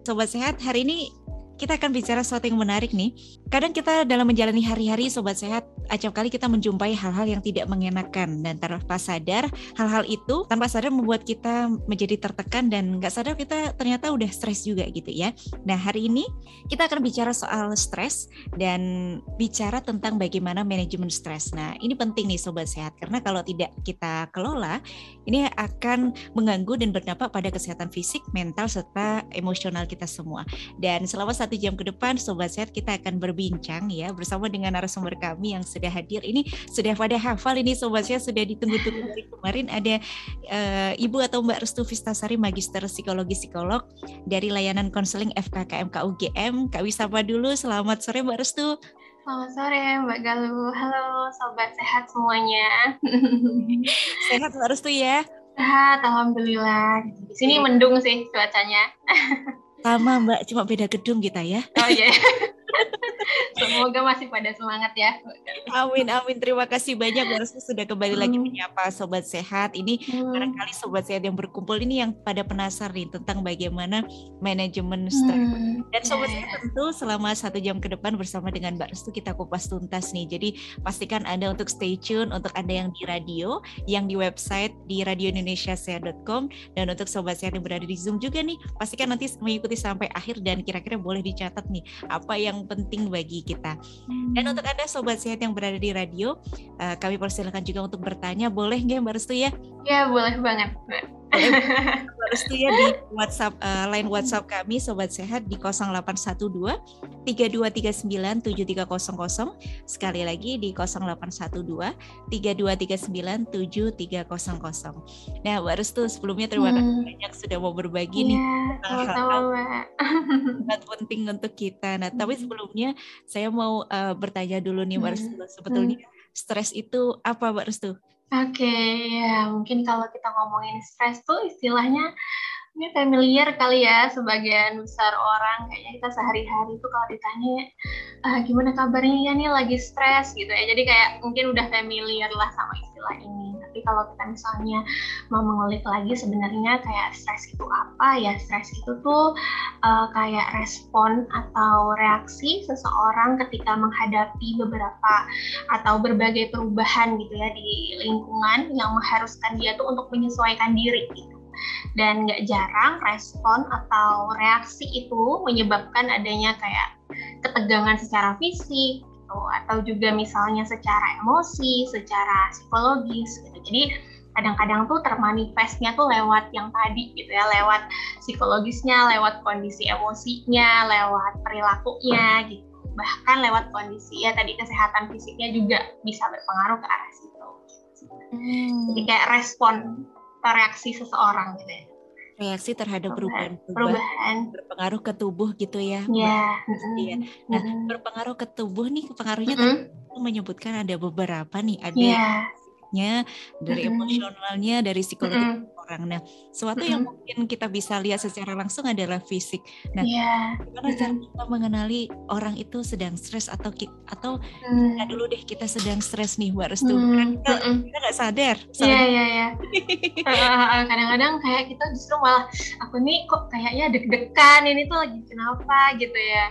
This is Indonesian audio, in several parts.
Sobat Sehat, hari ini kita akan bicara sesuatu yang menarik nih. Kadang kita dalam menjalani hari-hari sobat sehat, acap kali kita menjumpai hal-hal yang tidak mengenakan dan tanpa sadar hal-hal itu tanpa sadar membuat kita menjadi tertekan dan nggak sadar kita ternyata udah stres juga gitu ya. Nah hari ini kita akan bicara soal stres dan bicara tentang bagaimana manajemen stres. Nah ini penting nih sobat sehat karena kalau tidak kita kelola ini akan mengganggu dan berdampak pada kesehatan fisik, mental serta emosional kita semua. Dan selama satu jam ke depan Sobat Sehat kita akan berbincang ya bersama dengan narasumber kami yang sudah hadir. Ini sudah pada hafal ini Sobat Sehat sudah ditunggu-tunggu dari kemarin ada uh, Ibu atau Mbak Restu Vistasari Magister Psikologi Psikolog dari layanan konseling FKKM KUGM. Kak Wisapa dulu, selamat sore Mbak Restu. Selamat sore Mbak Galuh. Halo Sobat Sehat semuanya. Sehat Mbak Restu ya? Sehat, Alhamdulillah. Di sini mendung sih cuacanya. Sama Mbak, cuma beda gedung kita ya. Oh iya. Semoga masih pada semangat ya. Amin amin. Terima kasih banyak Mbak sudah kembali hmm. lagi menyapa sobat sehat. Ini hmm. barangkali sobat sehat yang berkumpul ini yang pada penasaran nih tentang bagaimana manajemen stres. Hmm. Dan sobat yeah. sehat tentu selama satu jam ke depan bersama dengan Mbak Restu kita kupas tuntas nih. Jadi pastikan Anda untuk stay tune untuk Anda yang di radio, yang di website di radioindonesiasehat.com dan untuk sobat sehat yang berada di Zoom juga nih pastikan nanti mengikuti sampai akhir dan kira-kira boleh dicatat nih apa yang penting bagi kita. Dan untuk Anda sobat sehat yang berada di radio, uh, kami persilakan juga untuk bertanya. Boleh nggak Mbak Restu ya? Ya, boleh banget. Restu ya di WhatsApp uh, line WhatsApp kami Sobat Sehat di 0812 3239 7300 sekali lagi di 0812 3239 7300. Nah, Mbak Restu sebelumnya terima kasih hmm. banyak sudah mau berbagi ya, nih hal-hal sangat penting untuk kita. Nah, tapi hmm. sebelumnya saya mau uh, bertanya dulu nih Mbak Restu, hmm. sebetulnya stres itu apa Mbak Restu? Oke, okay, ya mungkin kalau kita ngomongin stres tuh istilahnya ini familiar kali ya sebagian besar orang. Kayaknya kita sehari-hari tuh kalau ditanya ah, gimana kabarnya ya nih? Lagi stres gitu ya. Jadi kayak mungkin udah familiar lah sama istilah ini. Tapi kalau kita misalnya mau mengulik lagi sebenarnya kayak stres itu apa ya? Stres itu tuh uh, kayak respon atau reaksi seseorang ketika menghadapi beberapa atau berbagai perubahan gitu ya di lingkungan yang mengharuskan dia tuh untuk menyesuaikan diri gitu dan nggak jarang respon atau reaksi itu menyebabkan adanya kayak ketegangan secara fisik gitu, atau juga misalnya secara emosi, secara psikologis gitu. Jadi kadang-kadang tuh termanifestnya tuh lewat yang tadi gitu ya, lewat psikologisnya, lewat kondisi emosinya, lewat perilakunya gitu. Bahkan lewat kondisi ya tadi kesehatan fisiknya juga bisa berpengaruh ke arah situ. Hmm. Jadi kayak respon reaksi seseorang gitu ya reaksi terhadap perubahan, perubahan berpengaruh ke tubuh gitu ya. Iya. Yeah. Nah, mm-hmm. berpengaruh ke tubuh nih pengaruhnya mm-hmm. menyebutkan ada beberapa nih, ada yeah dari mm-hmm. emosionalnya, dari psikologi mm-hmm. Orang. Nah, sesuatu mm-hmm. yang mungkin kita bisa lihat secara langsung adalah fisik. Nah, yeah. gimana cara kita mengenali orang itu sedang stres atau atau mm. nah dulu deh kita sedang stres nih, Mbak Restu. Mm. Kita kita nggak sadar. Iya, iya, iya. Kadang-kadang kayak kita justru malah aku nih kok kayaknya deg-degan ini tuh lagi kenapa gitu ya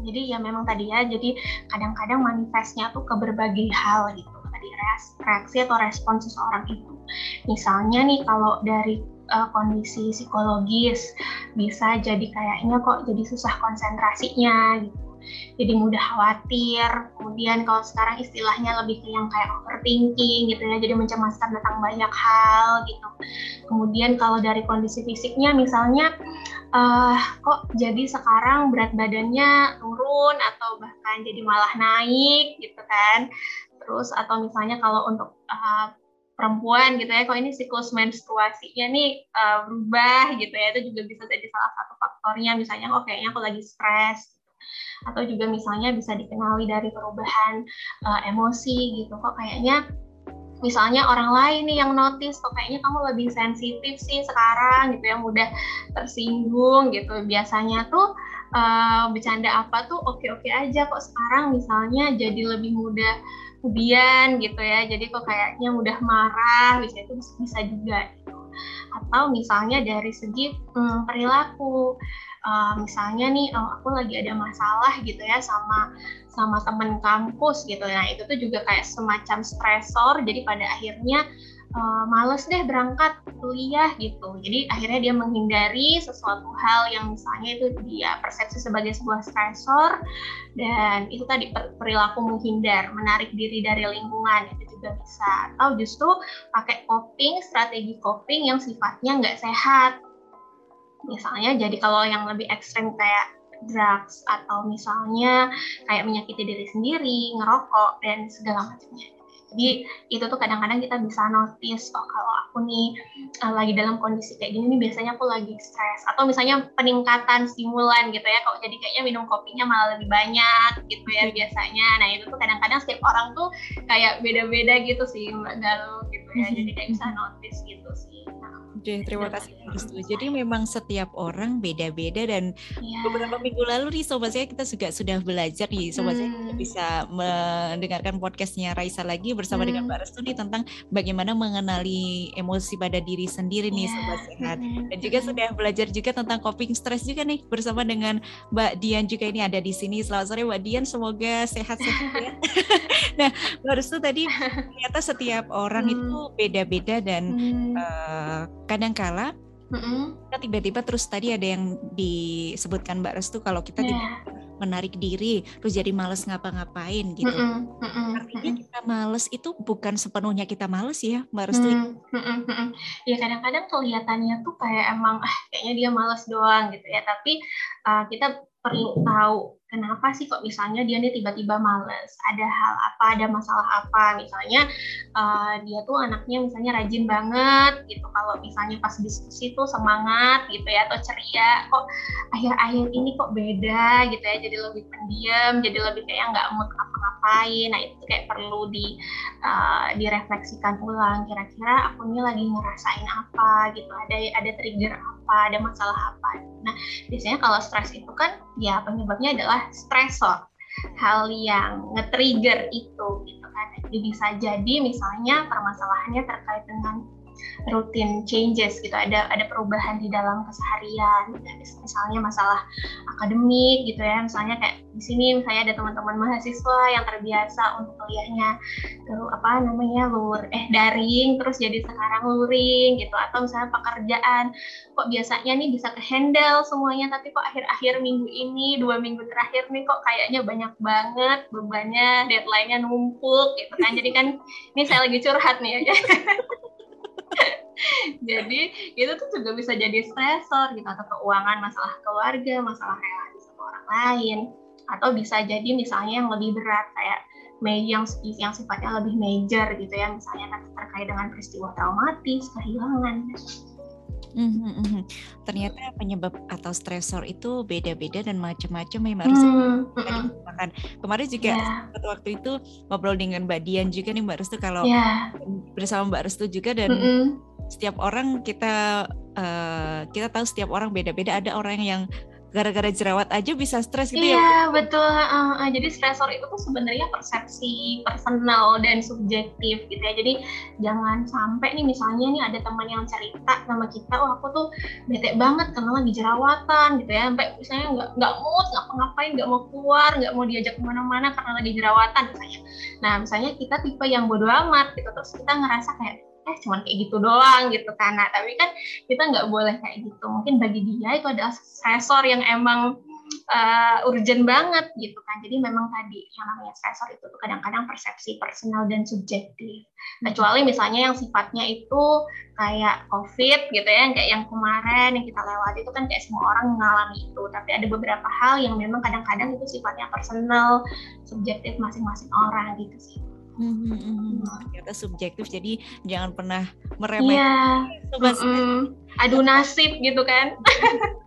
jadi ya memang tadi ya jadi kadang-kadang manifestnya tuh ke berbagai hal gitu reaksi atau respon seseorang itu. Misalnya nih kalau dari uh, kondisi psikologis bisa jadi kayaknya kok jadi susah konsentrasinya gitu. Jadi mudah khawatir. Kemudian kalau sekarang istilahnya lebih ke yang kayak overthinking gitu ya jadi mencemaskan tentang banyak hal gitu. Kemudian kalau dari kondisi fisiknya misalnya uh, kok jadi sekarang berat badannya turun atau bahkan jadi malah naik gitu kan terus atau misalnya kalau untuk uh, perempuan gitu ya, kok ini siklus menstruasinya nih uh, berubah gitu ya, itu juga bisa jadi salah satu faktornya. Misalnya, oh kayaknya aku lagi stres, gitu. atau juga misalnya bisa dikenali dari perubahan uh, emosi gitu, kok kayaknya misalnya orang lain nih yang notice kok kayaknya kamu lebih sensitif sih sekarang gitu ya mudah tersinggung gitu biasanya tuh uh, bercanda apa tuh oke-oke aja kok sekarang misalnya jadi lebih mudah kemudian gitu ya. Jadi kok kayaknya mudah marah bisa itu bisa juga gitu. Atau misalnya dari segi hmm, perilaku uh, misalnya nih oh, aku lagi ada masalah gitu ya sama sama temen kampus gitu. Nah itu tuh juga kayak semacam stresor jadi pada akhirnya uh, males deh berangkat kuliah gitu. Jadi akhirnya dia menghindari sesuatu hal yang misalnya itu dia persepsi sebagai sebuah stresor dan itu tadi perilaku menghindar, menarik diri dari lingkungan itu juga bisa. Atau justru pakai coping, strategi coping yang sifatnya nggak sehat. Misalnya jadi kalau yang lebih ekstrem kayak drugs atau misalnya kayak menyakiti diri sendiri, ngerokok dan segala macamnya jadi itu tuh kadang-kadang kita bisa notice oh kalau aku nih uh, lagi dalam kondisi kayak gini nih biasanya aku lagi stres. Atau misalnya peningkatan stimulan gitu ya kok jadi kayaknya minum kopinya malah lebih banyak gitu ya biasanya. Nah itu tuh kadang-kadang setiap orang tuh kayak beda-beda gitu sih mbak Galuh gitu ya. Jadi kayak bisa notice gitu sih Oke, terima kasih. Jadi memang setiap orang beda-beda dan yeah. beberapa minggu lalu nih sobat saya kita juga sudah belajar nih sobat hmm. saya bisa mendengarkan podcastnya Raisa lagi bersama hmm. dengan Mbak Restu nih tentang bagaimana mengenali emosi pada diri sendiri nih yeah. sobat sehat. Hmm. Dan juga sudah belajar juga tentang coping stress juga nih bersama dengan Mbak Dian juga ini ada di sini. Selamat sore Mbak Dian, semoga sehat-sehat ya. nah, Mbak Restu tadi ternyata setiap orang hmm. itu beda-beda dan hmm. uh, kadangkala mm-hmm. kita tiba-tiba terus tadi ada yang disebutkan Mbak Restu kalau kita yeah. menarik diri terus jadi males ngapa-ngapain gitu. Mm-hmm. Mm-hmm. Artinya kita males itu bukan sepenuhnya kita males ya Mbak Restu. Mm-hmm. Ya kadang-kadang kelihatannya tuh kayak emang ah kayaknya dia males doang gitu ya tapi uh, kita perlu tahu kenapa sih kok misalnya dia nih tiba-tiba males? Ada hal apa? Ada masalah apa? Misalnya uh, dia tuh anaknya misalnya rajin banget gitu. Kalau misalnya pas diskusi tuh semangat gitu ya atau ceria kok akhir-akhir ini kok beda gitu ya jadi lebih pendiam jadi lebih kayak nggak mood apa-ngapain nah itu kayak perlu di uh, direfleksikan ulang. Kira-kira aku ini lagi ngerasain apa gitu? Ada ada trigger apa ada masalah apa. Nah biasanya kalau stres itu kan ya penyebabnya adalah stresor. Hal yang nge-trigger itu gitu kan. Jadi bisa jadi misalnya permasalahannya terkait dengan rutin changes gitu. Ada ada perubahan di dalam keseharian. Misalnya masalah akademik gitu ya. Misalnya kayak di sini misalnya ada teman-teman mahasiswa yang terbiasa untuk kuliahnya terus apa namanya lur eh daring terus jadi sekarang luring gitu. Atau misalnya pekerjaan kok biasanya nih bisa ke handle semuanya tapi kok akhir-akhir minggu ini dua minggu terakhir nih kok kayaknya banyak banget bebannya deadline-nya numpuk gitu kan. Jadi kan ini saya lagi curhat nih ya jadi itu tuh juga bisa jadi stresor gitu atau keuangan masalah keluarga masalah relasi sama orang lain. Atau bisa jadi misalnya yang lebih berat kayak yang yang sifatnya lebih major gitu ya misalnya terkait dengan peristiwa traumatis kehilangan Mm -hmm. Ternyata penyebab atau stresor itu beda-beda dan macam-macam memang harus mm -hmm. Kemarin juga yeah. waktu itu ngobrol dengan Mbak Dian juga nih Mbak Restu kalau yeah. bersama Mbak Restu juga dan mm -hmm. setiap orang kita uh, kita tahu setiap orang beda-beda. Ada orang yang gara-gara jerawat aja bisa stres gitu iya, ya? Iya betul. Uh, uh, jadi stresor itu tuh sebenarnya persepsi personal dan subjektif gitu ya. Jadi jangan sampai nih misalnya nih ada teman yang cerita sama kita, oh aku tuh bete banget karena lagi jerawatan gitu ya. Sampai misalnya nggak nggak mood, ngapa-ngapain, nggak mau keluar, nggak mau diajak ke mana-mana karena lagi jerawatan misalnya. Nah misalnya kita tipe yang bodoh amat gitu, terus kita ngerasa kayak eh cuma kayak gitu doang gitu kan. Nah tapi kan kita nggak boleh kayak gitu. Mungkin bagi dia itu adalah stresor yang emang uh, urgent banget gitu kan. Jadi memang tadi yang namanya stresor itu tuh kadang-kadang persepsi personal dan subjektif. Kecuali misalnya yang sifatnya itu kayak covid gitu ya kayak yang kemarin yang kita lewati itu kan kayak semua orang mengalami itu. Tapi ada beberapa hal yang memang kadang-kadang itu sifatnya personal subjektif masing-masing orang gitu sih Hmm, hmm, hmm, ternyata subjektif jadi jangan pernah meremehkan yeah. mm adu nasib gitu kan?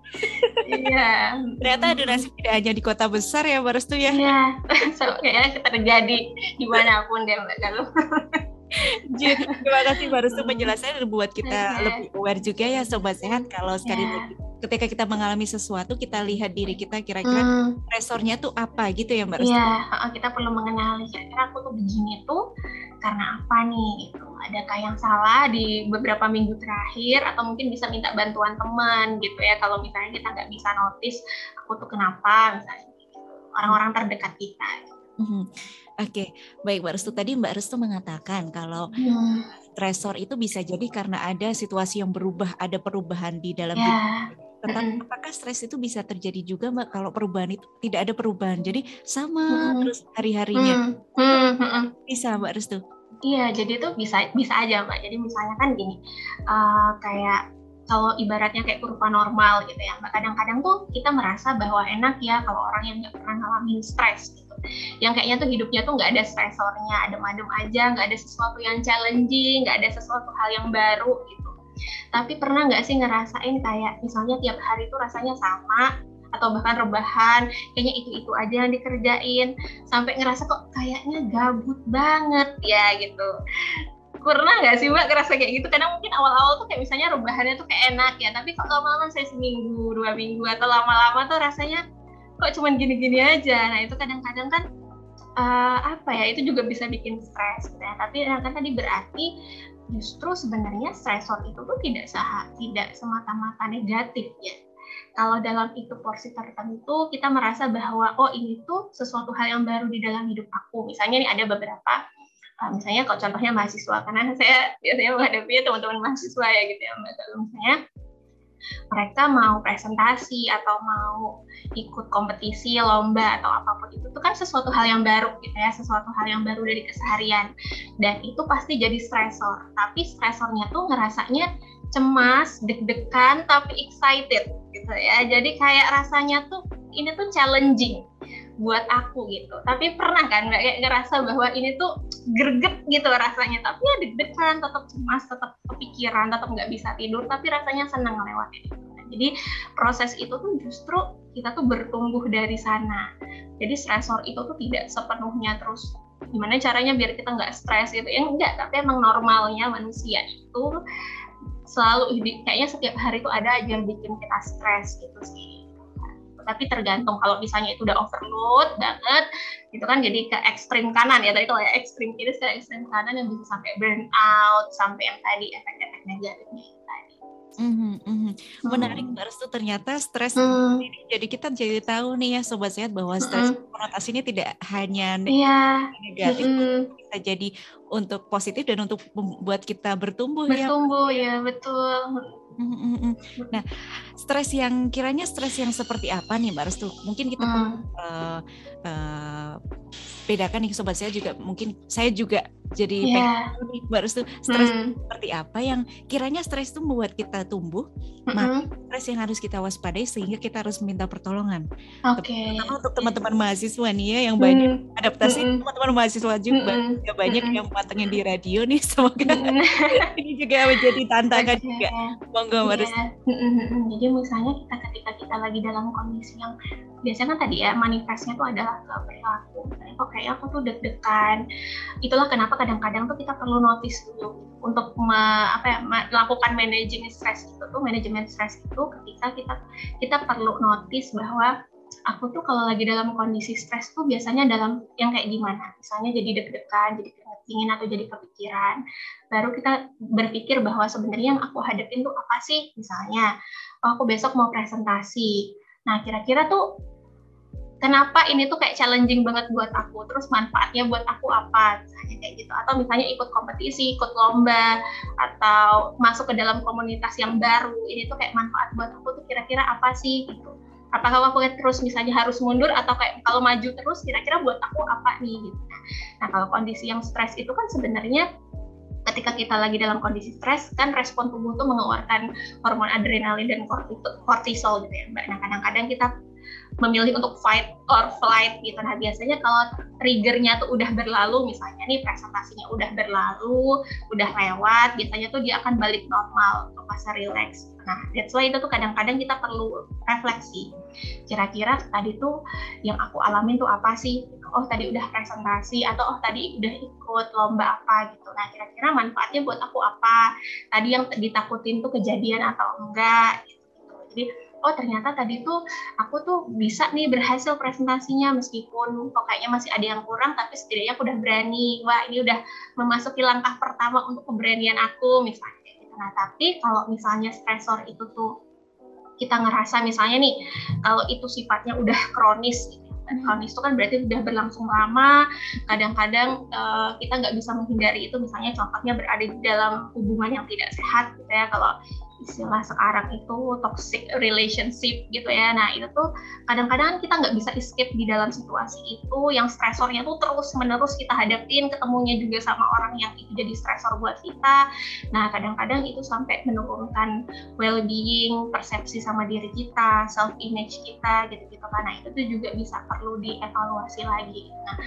Iya. Ternyata adu nasib tidak hanya di kota besar ya Mbak Restu ya. Iya. So, kayaknya terjadi di mana pun deh Mbak Galuh terima kasih Mbak Restu penjelasannya dan buat kita okay. lebih aware juga ya Sobat Sehat kalau sekali yeah. lagi ketika kita mengalami sesuatu kita lihat diri kita kira-kira hmm. resornya tuh apa gitu ya Mbak Iya, kita perlu mengenali kira-kira aku tuh begini tuh karena apa nih gitu. Adakah yang salah di beberapa minggu terakhir atau mungkin bisa minta bantuan teman gitu ya kalau misalnya kita nggak bisa notice aku tuh kenapa misalnya gitu. orang-orang terdekat kita. Gitu. Hmm. Oke, okay. baik Mbak Restu. Tadi Mbak Restu mengatakan kalau hmm. stresor itu bisa jadi karena ada situasi yang berubah, ada perubahan di dalam yeah. Tetapi mm -hmm. apakah stres itu bisa terjadi juga Mbak kalau perubahan itu tidak ada perubahan? Jadi sama mm -hmm. terus hari-harinya. Mm -hmm. Bisa Mbak Restu? Iya, jadi itu bisa bisa aja Mbak. Jadi misalnya kan gini, uh, kayak kalau ibaratnya kayak kurva normal gitu ya, Mbak. Kadang-kadang tuh kita merasa bahwa enak ya kalau orang yang nggak pernah ngalamin stres gitu. Yang kayaknya tuh hidupnya tuh nggak ada stresornya, adem-adem aja, nggak ada sesuatu yang challenging, nggak ada sesuatu hal yang baru gitu tapi pernah nggak sih ngerasain kayak misalnya tiap hari itu rasanya sama atau bahkan rebahan kayaknya itu itu aja yang dikerjain sampai ngerasa kok kayaknya gabut banget ya gitu pernah nggak sih mbak? Ngerasa kayak gitu. Karena mungkin awal-awal tuh kayak misalnya rebahannya tuh kayak enak ya. Tapi kok lama-lama saya seminggu dua minggu atau lama-lama tuh rasanya kok cuman gini-gini aja. Nah itu kadang-kadang kan uh, apa ya itu juga bisa bikin stres gitu ya. Tapi kan tadi berarti justru sebenarnya stresor itu tuh tidak sah tidak semata-mata negatif ya. Kalau dalam itu porsi tertentu kita merasa bahwa oh ini tuh sesuatu hal yang baru di dalam hidup aku. Misalnya nih ada beberapa misalnya kalau contohnya mahasiswa karena saya biasanya menghadapi teman-teman mahasiswa ya gitu ya mbak. Misalnya mereka mau presentasi atau mau ikut kompetisi, lomba atau apa pun itu itu kan sesuatu hal yang baru gitu ya, sesuatu hal yang baru dari keseharian. Dan itu pasti jadi stresor. Tapi stresornya tuh ngerasanya cemas, deg-degan tapi excited gitu ya. Jadi kayak rasanya tuh ini tuh challenging buat aku gitu. Tapi pernah kan nggak kayak ngerasa bahwa ini tuh greget gitu rasanya. Tapi ya deg-degan, tetap cemas, tetap kepikiran, tetap nggak bisa tidur. Tapi rasanya senang ngelewatin itu. Jadi proses itu tuh justru kita tuh bertumbuh dari sana. Jadi stresor itu tuh tidak sepenuhnya terus gimana caranya biar kita nggak stres gitu ya enggak tapi emang normalnya manusia itu selalu kayaknya setiap hari itu ada aja yang bikin kita stres gitu sih tapi tergantung kalau misalnya itu udah overload banget itu kan jadi ke ekstrim kanan ya tadi kalau ya ekstrim kiri ke ekstrim kanan yang bisa sampai burn out sampai yang tadi efek-efek negatifnya tadi Mm -hmm, Menarik Mbak Restu ternyata stres mm. ini jadi kita jadi tahu nih ya sobat sehat bahwa stres mm. konotasinya tidak hanya yeah. negatif mm. bisa jadi untuk positif dan untuk membuat kita bertumbuh, bertumbuh ya. Bertumbuh ya betul. Nah, stres yang kiranya stres yang seperti apa nih Mbak Restu? Mungkin kita mm. uh, uh, bedakan nih sobat saya juga mungkin saya juga jadi yeah. Mbak Restu stres mm. seperti apa yang kiranya stres itu membuat kita tumbuh, mm-hmm. maka stres yang harus kita waspadai sehingga kita harus minta pertolongan. Oke. Okay. untuk teman-teman mahasiswa nih ya yang banyak mm. adaptasi mm-hmm. teman-teman mahasiswa juga mm-hmm. banyak mm-hmm. yang matengin di radio nih semoga mm-hmm. ini juga menjadi tantangan okay. juga. Monggo yeah. mm-hmm. Jadi misalnya kita ketika kita lagi dalam kondisi yang biasanya kan tadi ya manifestnya tuh adalah ke perilaku. Misalnya kok kayak aku tuh deg-degan. Itulah kenapa kadang-kadang tuh kita perlu notice dulu untuk me, apa ya, melakukan managing stress itu tuh manajemen stress itu ketika kita kita perlu notice bahwa aku tuh kalau lagi dalam kondisi stres tuh biasanya dalam yang kayak gimana? Misalnya jadi deg-degan jadi keringet dingin atau jadi kepikiran. Baru kita berpikir bahwa sebenarnya yang aku hadapin tuh apa sih? Misalnya oh, aku besok mau presentasi. Nah kira-kira tuh kenapa ini tuh kayak challenging banget buat aku? Terus manfaatnya buat aku apa? Misalnya kayak gitu. Atau misalnya ikut kompetisi ikut lomba atau masuk ke dalam komunitas yang baru. Ini tuh kayak manfaat buat aku tuh kira-kira apa sih? Gitu apakah aku terus misalnya harus mundur atau kayak kalau maju terus kira-kira buat aku apa nih gitu. Nah kalau kondisi yang stres itu kan sebenarnya ketika kita lagi dalam kondisi stres kan respon tubuh tuh mengeluarkan hormon adrenalin dan kortisol gitu ya mbak. Nah kadang-kadang kita memilih untuk fight or flight gitu. Nah biasanya kalau triggernya tuh udah berlalu, misalnya nih presentasinya udah berlalu, udah lewat, biasanya tuh dia akan balik normal untuk masa relax. Nah that's why itu tuh kadang-kadang kita perlu refleksi. Kira-kira tadi tuh yang aku alamin tuh apa sih? Oh tadi udah presentasi atau oh tadi udah ikut lomba apa gitu. Nah kira-kira manfaatnya buat aku apa? Tadi yang ditakutin tuh kejadian atau enggak? Gitu. Jadi oh ternyata tadi tuh aku tuh bisa nih berhasil presentasinya meskipun kok kayaknya masih ada yang kurang tapi setidaknya aku udah berani. Wah ini udah memasuki langkah pertama untuk keberanian aku misalnya. Nah tapi kalau misalnya stresor itu tuh kita ngerasa misalnya nih kalau itu sifatnya udah kronis gitu kronis itu kan berarti udah berlangsung lama kadang-kadang uh, kita nggak bisa menghindari itu. Misalnya contohnya berada di dalam hubungan yang tidak sehat gitu ya. Kalau istilah sekarang itu toxic relationship gitu ya. Nah itu tuh kadang-kadang kita nggak bisa escape di dalam situasi itu yang stresornya tuh terus menerus kita hadapin, ketemunya juga sama orang yang itu jadi stresor buat kita. Nah kadang-kadang itu sampai menurunkan well-being, persepsi sama diri kita, self image kita gitu-gitu. Karena itu tuh juga bisa perlu dievaluasi lagi. Nah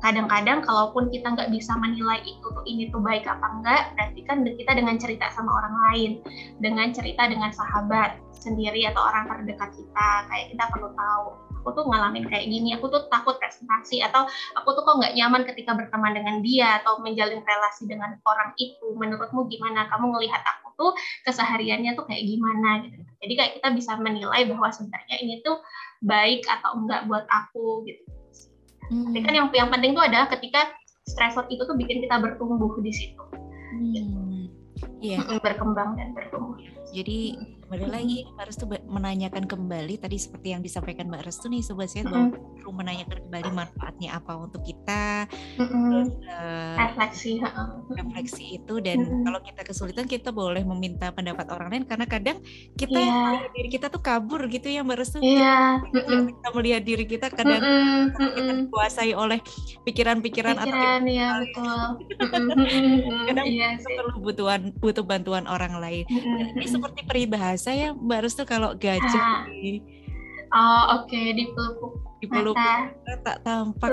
kadang-kadang kalaupun kita nggak bisa menilai itu tuh ini tuh baik apa enggak berarti kan kita dengan cerita sama orang lain dengan cerita dengan sahabat sendiri atau orang terdekat kita kayak kita perlu tahu aku tuh ngalamin kayak gini aku tuh takut presentasi atau aku tuh kok nggak nyaman ketika berteman dengan dia atau menjalin relasi dengan orang itu menurutmu gimana? Kamu ngelihat aku tuh kesehariannya tuh kayak gimana? Gitu. Jadi kayak kita bisa menilai bahwa sebenarnya ini tuh baik atau enggak buat aku gitu Hmm. Tapi kan yang yang penting tuh adalah ketika stressor itu tuh bikin kita bertumbuh di situ. Hmm. Iya. Yeah. Berkembang dan bertumbuh. Jadi kembali lagi Mbak Restu menanyakan kembali tadi seperti yang disampaikan Mbak Restu nih sobat sehat bahwa perlu menanyakan kembali manfaatnya apa untuk kita terus uh, refleksi refleksi itu dan kalau kita kesulitan kita boleh meminta pendapat orang lain karena kadang kita yeah. diri kita tuh kabur gitu ya Mbak Restu. Yeah. kita melihat diri kita kadang kita dikuasai oleh pikiran-pikiran atau ya betul. Kadang yeah, kita perlu butuhan butuh bantuan orang lain. Ini seperti peribahasa ya Mbak Restu kalau gajah di Oh oke okay. dipeluk dipeluk tak tampak.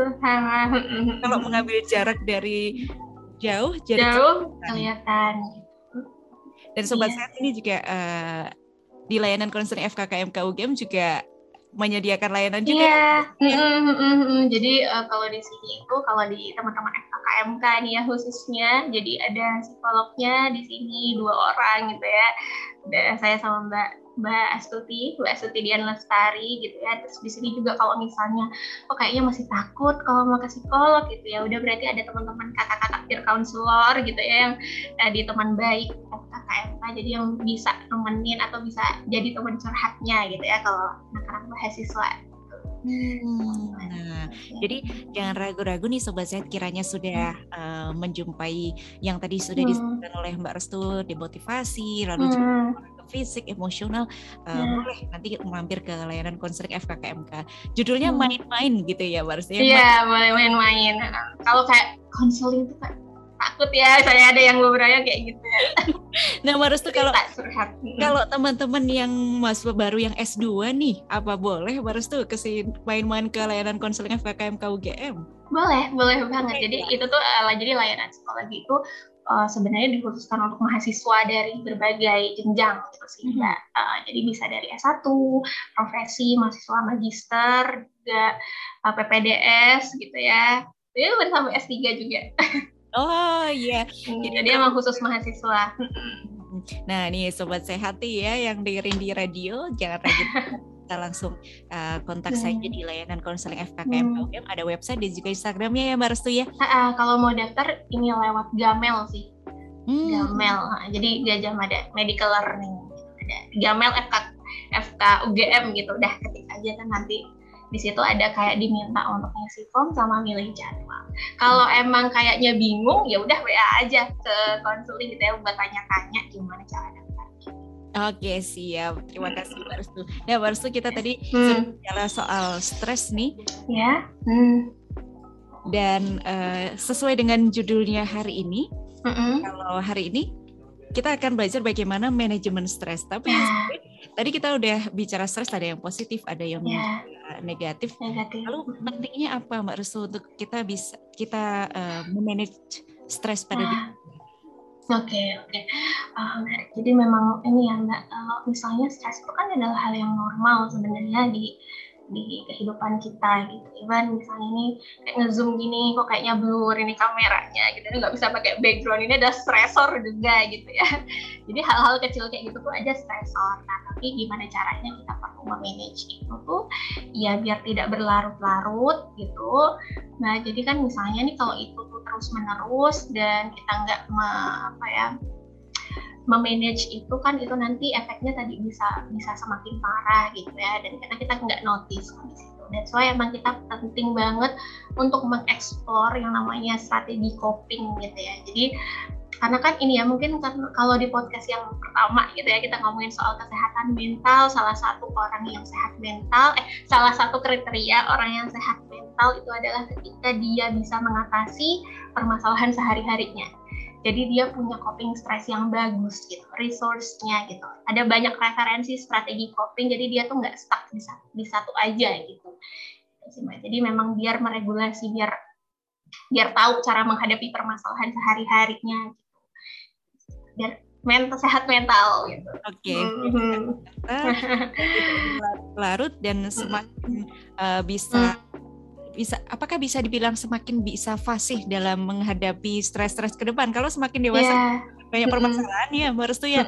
kalau mengambil jarak dari jauh jadi jauh kelihatan. Dan sobat yeah. sehat ini juga uh, di layanan konseling FKKMK UGM juga menyediakan layanan juga. Iya. Mm -hmm. Jadi uh, kalau di sini itu kalau di teman-teman FKKMK nih ya khususnya, jadi ada psikolognya di sini dua orang gitu ya. Ada saya sama Mbak Mbak Astuti, Mbak Astuti Dian Lestari gitu ya. Terus di sini juga kalau misalnya kok kayaknya masih takut kalau mau ke psikolog gitu ya, udah berarti ada teman-teman kakak-kakak peer counselor gitu ya yang eh, di teman baik KKMK jadi yang bisa nemenin atau bisa jadi teman curhatnya gitu ya kalau anak-anak mahasiswa. Hmm, nah, jadi jangan ragu-ragu nih sobat sehat kiranya sudah uh, menjumpai yang tadi sudah hmm. disebutkan oleh Mbak Restu demotivasi lalu hmm. juga fisik, emosional, uh, yeah. boleh nanti mampir ke layanan konseling FKKMK. Judulnya hmm. main-main hmm. gitu ya, Mbak Iya, yeah, boleh main-main. Kalau kayak konseling itu kan takut ya saya ada yang beberapa kayak gitu ya. nah harus tuh kalau kalau teman-teman yang mahasiswa baru yang S2 nih apa boleh harus tuh ke sini main-main ke layanan konseling FKKMK UGM boleh boleh banget. Jadi itu tuh uh, jadi layanan psikologi itu uh, sebenarnya dikhususkan untuk mahasiswa dari berbagai jenjang gitu sih hmm. uh, jadi bisa dari S1 profesi mahasiswa magister juga uh, PPDS gitu ya. Itu sampai S3 juga Oh iya. Hmm, jadi, Jadi emang khusus mahasiswa. Nah nih sobat sehat ya yang dengerin di radio jangan ragu kita langsung uh, kontak hmm. saja di layanan konseling FKKM hmm. ada website dan juga Instagramnya ya Mbak Restu ya. Uh, uh, kalau mau daftar ini lewat Gamel sih. Hmm. Gamel. Jadi Gajah Mada Medical Learning. Ada Gamel FK FK UGM gitu. Udah ketik aja kan nanti di situ ada kayak diminta untuk ngisi form sama milih jadwal. Kalau emang kayaknya bingung ya udah WA aja ke konseling gitu ya buat tanya-tanya gimana cara daftar. Oke siap, terima kasih Mbak Restu. Ya Mbak Restu kita tadi hmm. bicara soal stres nih. Ya. Hmm. Dan uh, sesuai dengan judulnya hari ini, mm -hmm. kalau hari ini kita akan belajar bagaimana manajemen stres. Tapi yeah. tadi kita udah bicara stres, ada yang positif, ada yang yeah. Negatif. negatif. Lalu pentingnya apa Mbak Resu untuk kita bisa kita uh, memanage stres pada nah. diri? Oke, okay, oke. Okay. Uh, Jadi memang ini ya Mbak, kalau misalnya stres itu kan adalah hal yang normal sebenarnya di di kehidupan kita gitu. Even misalnya ini kayak ngezoom gini kok kayaknya blur ini kameranya gitu. Nggak bisa pakai background ini ada stressor juga gitu ya. Jadi hal-hal kecil kayak gitu tuh aja stressor. Nah tapi gimana caranya kita perlu memanage itu tuh ya biar tidak berlarut-larut gitu. Nah jadi kan misalnya nih kalau itu tuh terus menerus dan kita nggak apa ya memanage itu kan itu nanti efeknya tadi bisa bisa semakin parah gitu ya dan karena kita nggak notice di situ. That's emang kita penting banget untuk mengeksplor yang namanya strategi coping gitu ya. Jadi karena kan ini ya mungkin kalau di podcast yang pertama gitu ya kita ngomongin soal kesehatan mental salah satu orang yang sehat mental eh salah satu kriteria orang yang sehat mental itu adalah ketika dia bisa mengatasi permasalahan sehari-harinya jadi dia punya coping stress yang bagus gitu resource-nya gitu ada banyak referensi strategi coping jadi dia tuh nggak stuck di satu, di satu aja gitu jadi memang biar meregulasi biar biar tahu cara menghadapi permasalahan sehari-harinya gitu biar mental sehat mental gitu. Oke. Okay. Mm-hmm. larut dan semakin uh, bisa mm bisa apakah bisa dibilang semakin bisa fasih dalam menghadapi stres-stres ke depan? Kalau semakin dewasa yeah. banyak permasalahan ya Mbak Restu ya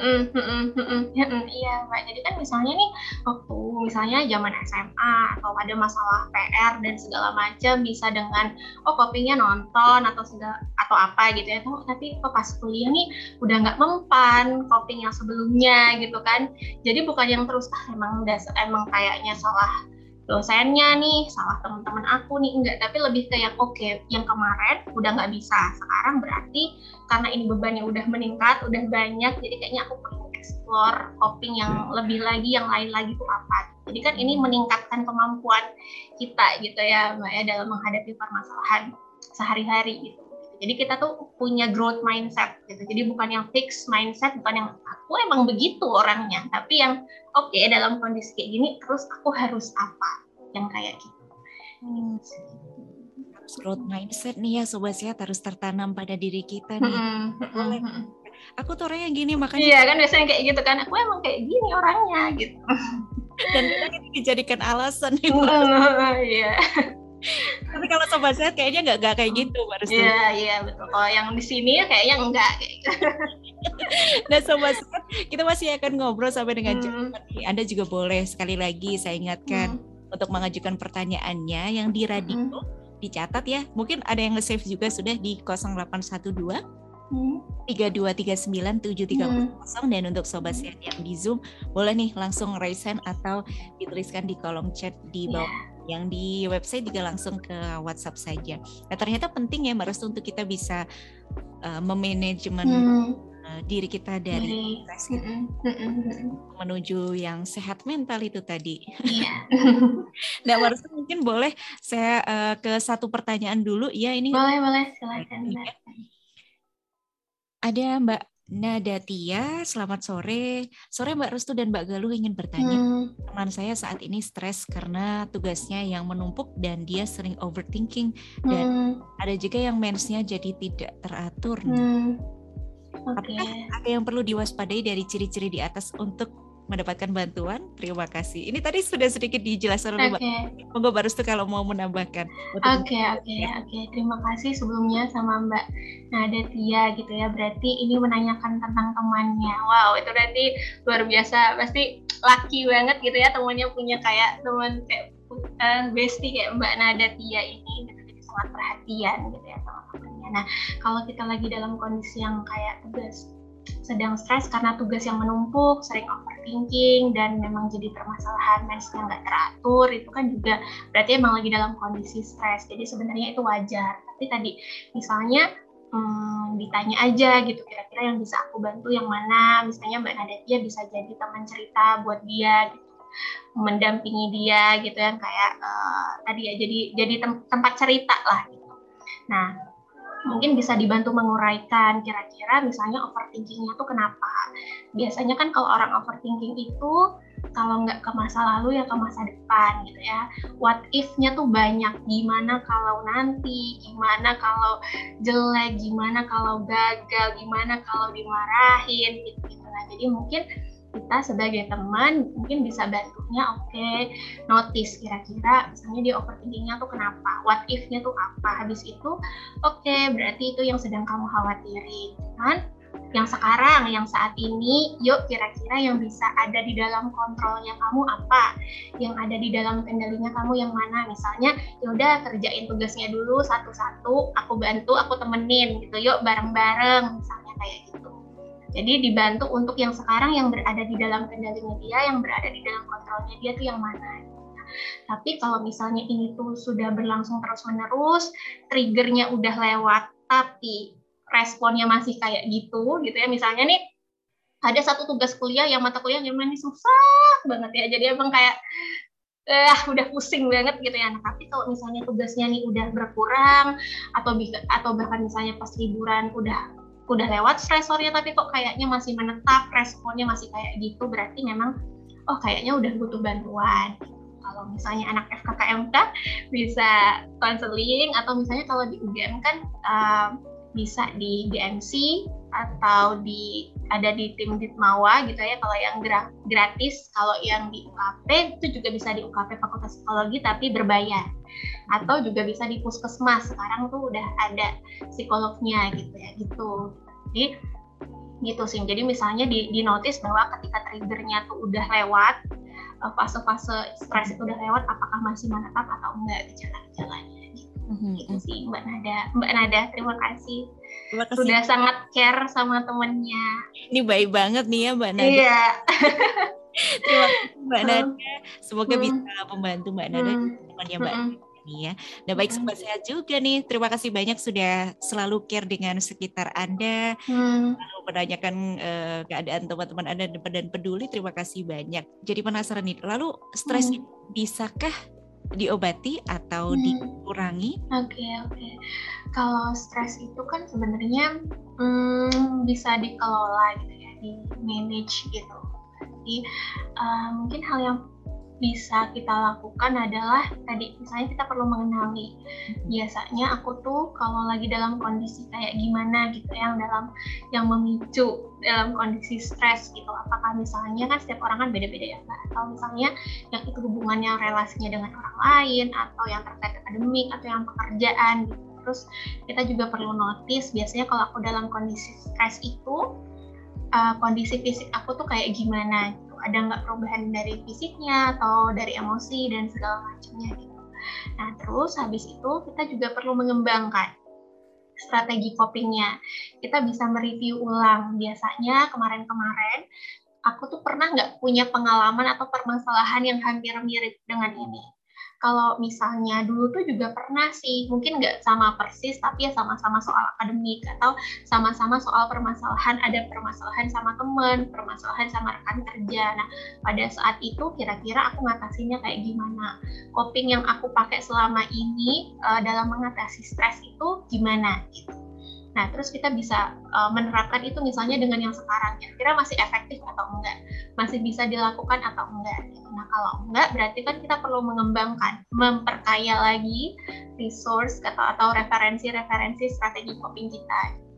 iya Mbak. Jadi kan misalnya nih waktu misalnya zaman SMA atau ada masalah PR dan segala macam bisa dengan oh kopinya nonton atau segala atau apa gitu ya. Tuh tapi kok pas kuliah nih udah nggak mempan coping yang sebelumnya gitu kan. Jadi bukan yang terus ah emang udah emang kayaknya salah dosennya nih, salah teman-teman aku nih, enggak. Tapi lebih ke yang oke, okay, yang kemarin udah nggak bisa. Sekarang berarti karena ini bebannya udah meningkat, udah banyak, jadi kayaknya aku perlu explore coping yang lebih lagi, yang lain lagi tuh apa. Jadi kan ini meningkatkan kemampuan kita gitu ya, Mbak ya, dalam menghadapi permasalahan sehari-hari gitu. Jadi kita tuh punya growth mindset gitu. Jadi bukan yang fix mindset, bukan yang aku emang begitu orangnya, tapi yang oke okay, dalam kondisi kayak gini terus aku harus apa yang kayak gitu. Hmm. Harus growth mindset nih ya sobat sehat harus tertanam pada diri kita nih. Hmm, hmm, hmm. Aku tuh orangnya gini makanya. Iya kan biasanya kayak gitu kan. Aku emang kayak gini orangnya gitu. Dan kita dijadikan alasan nih. Iya. Tapi kalau sobat sehat kayaknya nggak nggak kayak gitu, Mbak Restu. Iya, iya betul. Kalau yang di sini kayaknya enggak kayak gitu. nah, sobat sehat, kita masih akan ngobrol sampai dengan hmm. jam Anda juga boleh sekali lagi saya ingatkan hmm. untuk mengajukan pertanyaannya yang di radio hmm. dicatat ya. Mungkin ada yang nge-save juga sudah di 0812 tiga dua tiga sembilan tujuh tiga kosong dan untuk sobat sehat yang di zoom boleh nih langsung raise hand atau dituliskan di kolom chat di bawah yeah yang di website juga langsung ke WhatsApp saja. Nah ternyata penting ya Mbak Restu untuk kita bisa uh, memanajemen hmm. uh, diri kita dari stres hmm. menuju yang sehat mental itu tadi. Yeah. nah Mbak Restu mungkin boleh saya uh, ke satu pertanyaan dulu ya ini. Boleh boleh silakan. Ada Mbak Nadatia, selamat sore. Sore Mbak Restu dan Mbak Galuh ingin bertanya. Hmm. Teman saya saat ini stres karena tugasnya yang menumpuk dan dia sering overthinking dan hmm. ada juga yang mensnya jadi tidak teratur. Hmm. Okay. Apakah ada yang perlu diwaspadai dari ciri-ciri di atas untuk mendapatkan bantuan, terima kasih. Ini tadi sudah sedikit dijelaskan oleh okay. Mbak. Monggo Mbak Restu kalau mau menambahkan. Oke, oke, oke. Terima kasih sebelumnya sama Mbak Nadatia gitu ya. Berarti ini menanyakan tentang temannya. Wow, itu berarti luar biasa. Pasti laki banget gitu ya temannya punya kayak teman kayak uh, bestie kayak Mbak Nadatia ini gitu. Jadi sangat perhatian gitu ya sama temannya. Nah, kalau kita lagi dalam kondisi yang kayak tugas sedang stres karena tugas yang menumpuk, sering overthinking, dan memang jadi permasalahan mensnya nggak teratur, itu kan juga berarti emang lagi dalam kondisi stres. Jadi sebenarnya itu wajar. Tapi tadi misalnya hmm, ditanya aja gitu, kira-kira yang bisa aku bantu yang mana, misalnya Mbak Nadatia bisa jadi teman cerita buat dia gitu mendampingi dia gitu yang kayak uh, tadi ya jadi jadi tem tempat cerita lah gitu. Nah mungkin bisa dibantu menguraikan kira-kira misalnya overthinkingnya tuh kenapa biasanya kan kalau orang overthinking itu kalau nggak ke masa lalu ya ke masa depan gitu ya what if-nya tuh banyak gimana kalau nanti gimana kalau jelek gimana kalau gagal gimana kalau dimarahin gitu, -gitu. nah jadi mungkin kita sebagai teman mungkin bisa bantunya oke okay, notice kira-kira misalnya dia overthinkingnya tuh kenapa what if-nya tuh apa habis itu oke okay, berarti itu yang sedang kamu khawatirin kan yang sekarang, yang saat ini, yuk kira-kira yang bisa ada di dalam kontrolnya kamu apa? Yang ada di dalam kendalinya kamu yang mana? Misalnya, yaudah kerjain tugasnya dulu satu-satu, aku bantu, aku temenin gitu, yuk bareng-bareng, misalnya kayak gitu. Jadi dibantu untuk yang sekarang yang berada di dalam kendalinya dia, yang berada di dalam kontrolnya dia tuh yang mana? Tapi kalau misalnya ini tuh sudah berlangsung terus-menerus, triggernya udah lewat, tapi responnya masih kayak gitu gitu ya. Misalnya nih ada satu tugas kuliah yang mata kuliah yang ini susah banget ya. Jadi emang kayak eh udah pusing banget gitu ya. Nah tapi kalau misalnya tugasnya nih udah berkurang atau atau bahkan misalnya pas liburan udah udah lewat stresornya tapi kok kayaknya masih menetap responnya masih kayak gitu berarti memang oh kayaknya udah butuh bantuan. Kalau misalnya anak FKKMK bisa konseling atau misalnya kalau di UGM kan um, bisa di DMC atau di ada di tim Ditmawa gitu ya kalau yang gratis kalau yang di UKP itu juga bisa di UKP Fakultas Psikologi tapi berbayar atau juga bisa di puskesmas sekarang tuh udah ada psikolognya gitu ya gitu jadi gitu sih jadi misalnya di, di notice bahwa ketika triggernya tuh udah lewat eh, fase-fase stres itu udah lewat apakah masih menetap atau enggak gejala-gejalanya Mm-hmm. Gitu sih Mbak Nada. Mbak Nada, terima kasih. Terima kasih. Sudah sangat care sama temennya. Ini baik banget nih ya Mbak Nada. Iya. terima kasih Mbak Nada. Semoga hmm. bisa membantu Mbak Nada hmm. temannya Mbak hmm. Ini ya. Dan baik sobat sehat juga nih. Terima kasih banyak sudah selalu care dengan sekitar Anda. Hmm. Lalu menanyakan uh, keadaan teman-teman Anda dan peduli. Terima kasih banyak. Jadi penasaran nih. Lalu stres hmm. bisakah diobati atau hmm. dikurangi? Oke okay, oke. Okay. Kalau stres itu kan sebenarnya hmm, bisa dikelola gitu ya, di manage gitu. Jadi uh, mungkin hal yang bisa kita lakukan adalah tadi misalnya kita perlu mengenali. Biasanya aku tuh kalau lagi dalam kondisi kayak gimana gitu yang dalam yang memicu dalam kondisi stres gitu apakah misalnya kan setiap orang kan beda-beda ya mbak? Atau misalnya yang itu hubungannya relasinya dengan orang lain atau yang terkait akademik atau yang pekerjaan gitu. Terus kita juga perlu notice biasanya kalau aku dalam kondisi stres itu uh, kondisi fisik aku tuh kayak gimana ada nggak perubahan dari fisiknya atau dari emosi dan segala macamnya gitu. Nah terus habis itu kita juga perlu mengembangkan strategi copingnya. Kita bisa mereview ulang. Biasanya kemarin-kemarin aku tuh pernah nggak punya pengalaman atau permasalahan yang hampir mirip dengan ini kalau misalnya dulu tuh juga pernah sih mungkin nggak sama persis tapi ya sama-sama soal akademik atau sama-sama soal permasalahan ada permasalahan sama temen permasalahan sama rekan kerja. Nah pada saat itu kira-kira aku ngatasinnya kayak gimana? Coping yang aku pakai selama ini uh, dalam mengatasi stres itu gimana gitu Nah, terus kita bisa uh, menerapkan itu misalnya dengan yang sekarang, kira-kira masih efektif atau enggak, masih bisa dilakukan atau enggak. Nah, kalau enggak, berarti kan kita perlu mengembangkan, memperkaya lagi resource atau, atau referensi-referensi strategi coping kita.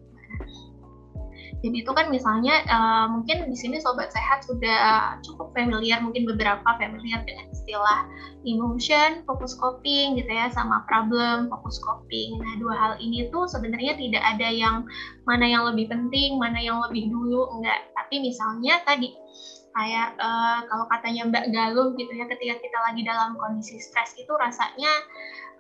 Jadi itu kan misalnya uh, mungkin di sini sobat sehat sudah cukup familiar, mungkin beberapa familiar dengan istilah emotion, fokus coping gitu ya, sama problem, fokus coping. Nah dua hal ini tuh sebenarnya tidak ada yang mana yang lebih penting, mana yang lebih dulu, enggak. Tapi misalnya tadi kayak uh, kalau katanya Mbak Galuh gitu ya, ketika kita lagi dalam kondisi stres itu rasanya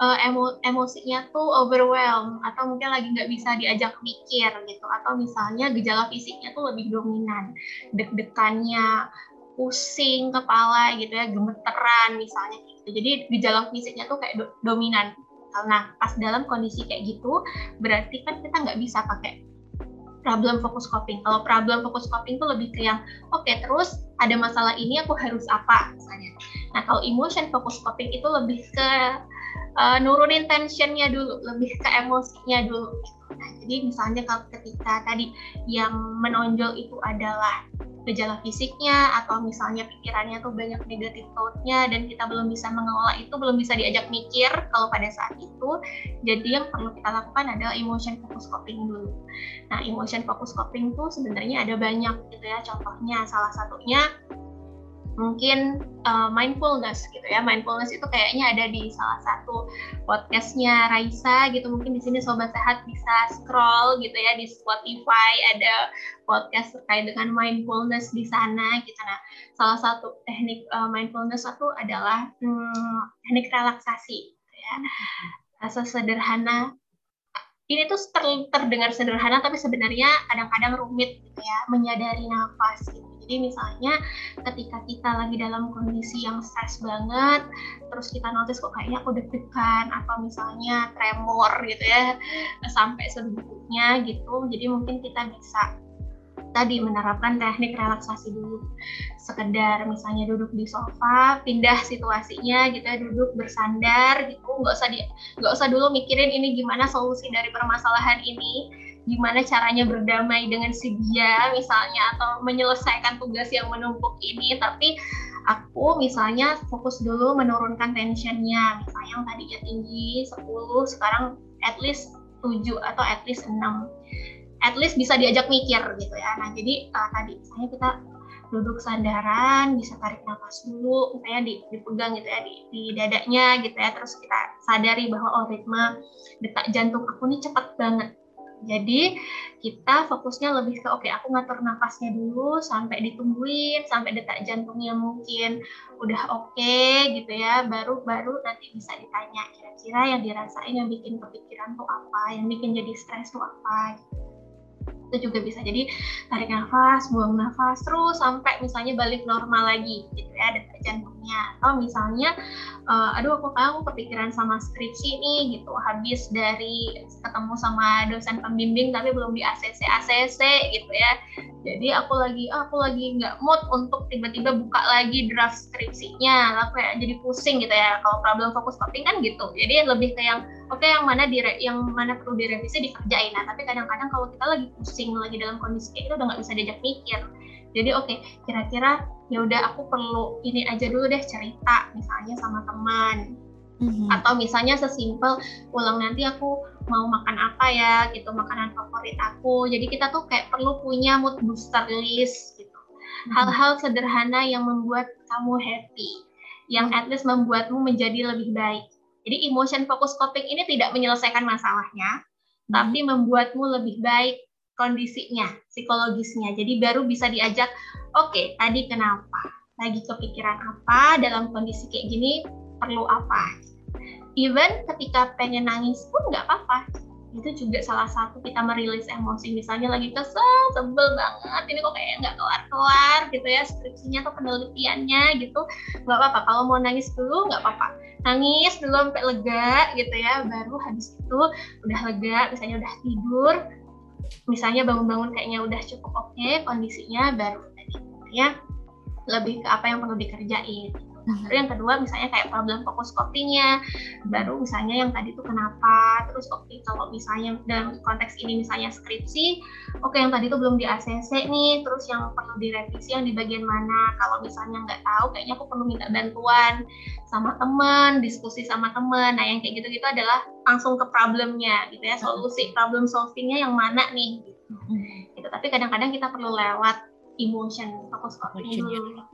uh, emo emosinya tuh overwhelm atau mungkin lagi nggak bisa diajak mikir gitu atau misalnya gejala fisiknya tuh lebih dominan deg-degannya pusing kepala gitu ya gemeteran misalnya gitu jadi gejala fisiknya tuh kayak do dominan nah pas dalam kondisi kayak gitu berarti kan kita nggak bisa pakai problem fokus coping. Kalau problem fokus coping itu lebih ke yang oke okay, terus ada masalah ini aku harus apa misalnya. Nah kalau emotion fokus coping itu lebih ke uh, nurunin tensionnya dulu, lebih ke emosinya dulu. Nah, jadi misalnya kalau ketika tadi yang menonjol itu adalah gejala fisiknya atau misalnya pikirannya tuh banyak negatif thought-nya dan kita belum bisa mengelola itu belum bisa diajak mikir kalau pada saat itu jadi yang perlu kita lakukan adalah emotion focus coping dulu nah emotion focus coping tuh sebenarnya ada banyak gitu ya contohnya salah satunya mungkin uh, mindfulness gitu ya. Mindfulness itu kayaknya ada di salah satu podcastnya Raisa gitu. Mungkin di sini sobat sehat bisa scroll gitu ya di Spotify. Ada podcast terkait dengan mindfulness di sana gitu. Nah salah satu teknik uh, mindfulness itu adalah hmm, teknik relaksasi gitu ya. Rasa sederhana ini tuh ter, terdengar sederhana tapi sebenarnya kadang-kadang rumit gitu ya. Menyadari nafas gitu jadi misalnya ketika kita lagi dalam kondisi yang stres banget, terus kita notice kok kayaknya aku deg-degan atau misalnya tremor gitu ya sampai sedikitnya gitu. Jadi mungkin kita bisa tadi menerapkan teknik relaksasi dulu sekedar misalnya duduk di sofa pindah situasinya gitu ya duduk bersandar gitu nggak usah nggak usah dulu mikirin ini gimana solusi dari permasalahan ini gimana caranya berdamai dengan si dia misalnya atau menyelesaikan tugas yang menumpuk ini. Tapi aku misalnya fokus dulu menurunkan tensionnya. Misalnya yang tadinya tinggi 10 sekarang at least 7 atau at least 6 at least bisa diajak mikir gitu ya. Nah jadi uh, tadi misalnya kita duduk sandaran bisa tarik nafas dulu misalnya dipegang gitu ya di, di dadanya gitu ya. Terus kita sadari bahwa oh ritme detak jantung aku ini cepat banget jadi kita fokusnya lebih ke oke okay, aku ngatur nafasnya dulu sampai ditungguin sampai detak jantungnya mungkin udah oke okay, gitu ya baru baru nanti bisa ditanya kira-kira yang dirasain yang bikin kepikiran tuh apa yang bikin jadi stres tuh apa gitu itu juga bisa. Jadi tarik nafas buang nafas terus sampai misalnya balik normal lagi gitu ya detak jantungnya atau misalnya uh, aduh aku kamu kepikiran sama skripsi nih gitu. Habis dari ketemu sama dosen pembimbing tapi belum di ACC ACC gitu ya. Jadi aku lagi oh, aku lagi nggak mood untuk tiba-tiba buka lagi draft skripsinya. Lah kayak jadi pusing gitu ya. Kalau problem fokus coping kan gitu. Jadi lebih ke yang oke okay, yang mana dire yang mana perlu direvisi dikerjain. Nah tapi kadang-kadang kalau kita lagi pusing lagi dalam kondisi kayak itu udah nggak bisa diajak mikir. Jadi oke okay, kira-kira ya udah aku perlu ini aja dulu deh cerita misalnya sama teman. Mm-hmm. atau misalnya sesimpel pulang nanti aku mau makan apa ya? Gitu makanan favorit aku. Jadi kita tuh kayak perlu punya mood booster list gitu. Mm-hmm. hal-hal sederhana yang membuat kamu happy yang at least membuatmu menjadi lebih baik jadi emotion focus coping ini tidak menyelesaikan masalahnya, hmm. tapi membuatmu lebih baik kondisinya, psikologisnya. Jadi baru bisa diajak, oke, okay, tadi kenapa? Lagi kepikiran apa dalam kondisi kayak gini? Perlu apa? Even ketika pengen nangis pun nggak apa-apa itu juga salah satu kita merilis emosi misalnya lagi kesel sebel banget ini kok kayak nggak kelar-kelar gitu ya skripsinya atau penelitiannya gitu. Nggak apa-apa kalau mau nangis dulu nggak apa-apa. Nangis dulu sampai lega gitu ya baru habis itu udah lega misalnya udah tidur misalnya bangun-bangun kayaknya udah cukup oke okay, kondisinya baru tadi ya lebih ke apa yang perlu dikerjain Lalu yang kedua misalnya kayak problem fokus copingnya, baru misalnya yang tadi tuh kenapa, terus oke okay, kalau misalnya dalam konteks ini misalnya skripsi, oke okay, yang tadi tuh belum di ACC nih, terus yang perlu direvisi yang di bagian mana, kalau misalnya nggak tahu kayaknya aku perlu minta bantuan sama teman, diskusi sama teman, nah yang kayak gitu-gitu adalah langsung ke problemnya gitu ya, solusi problem solvingnya yang mana nih gitu. gitu. Tapi kadang-kadang kita perlu lewat emotion fokus coping dulu.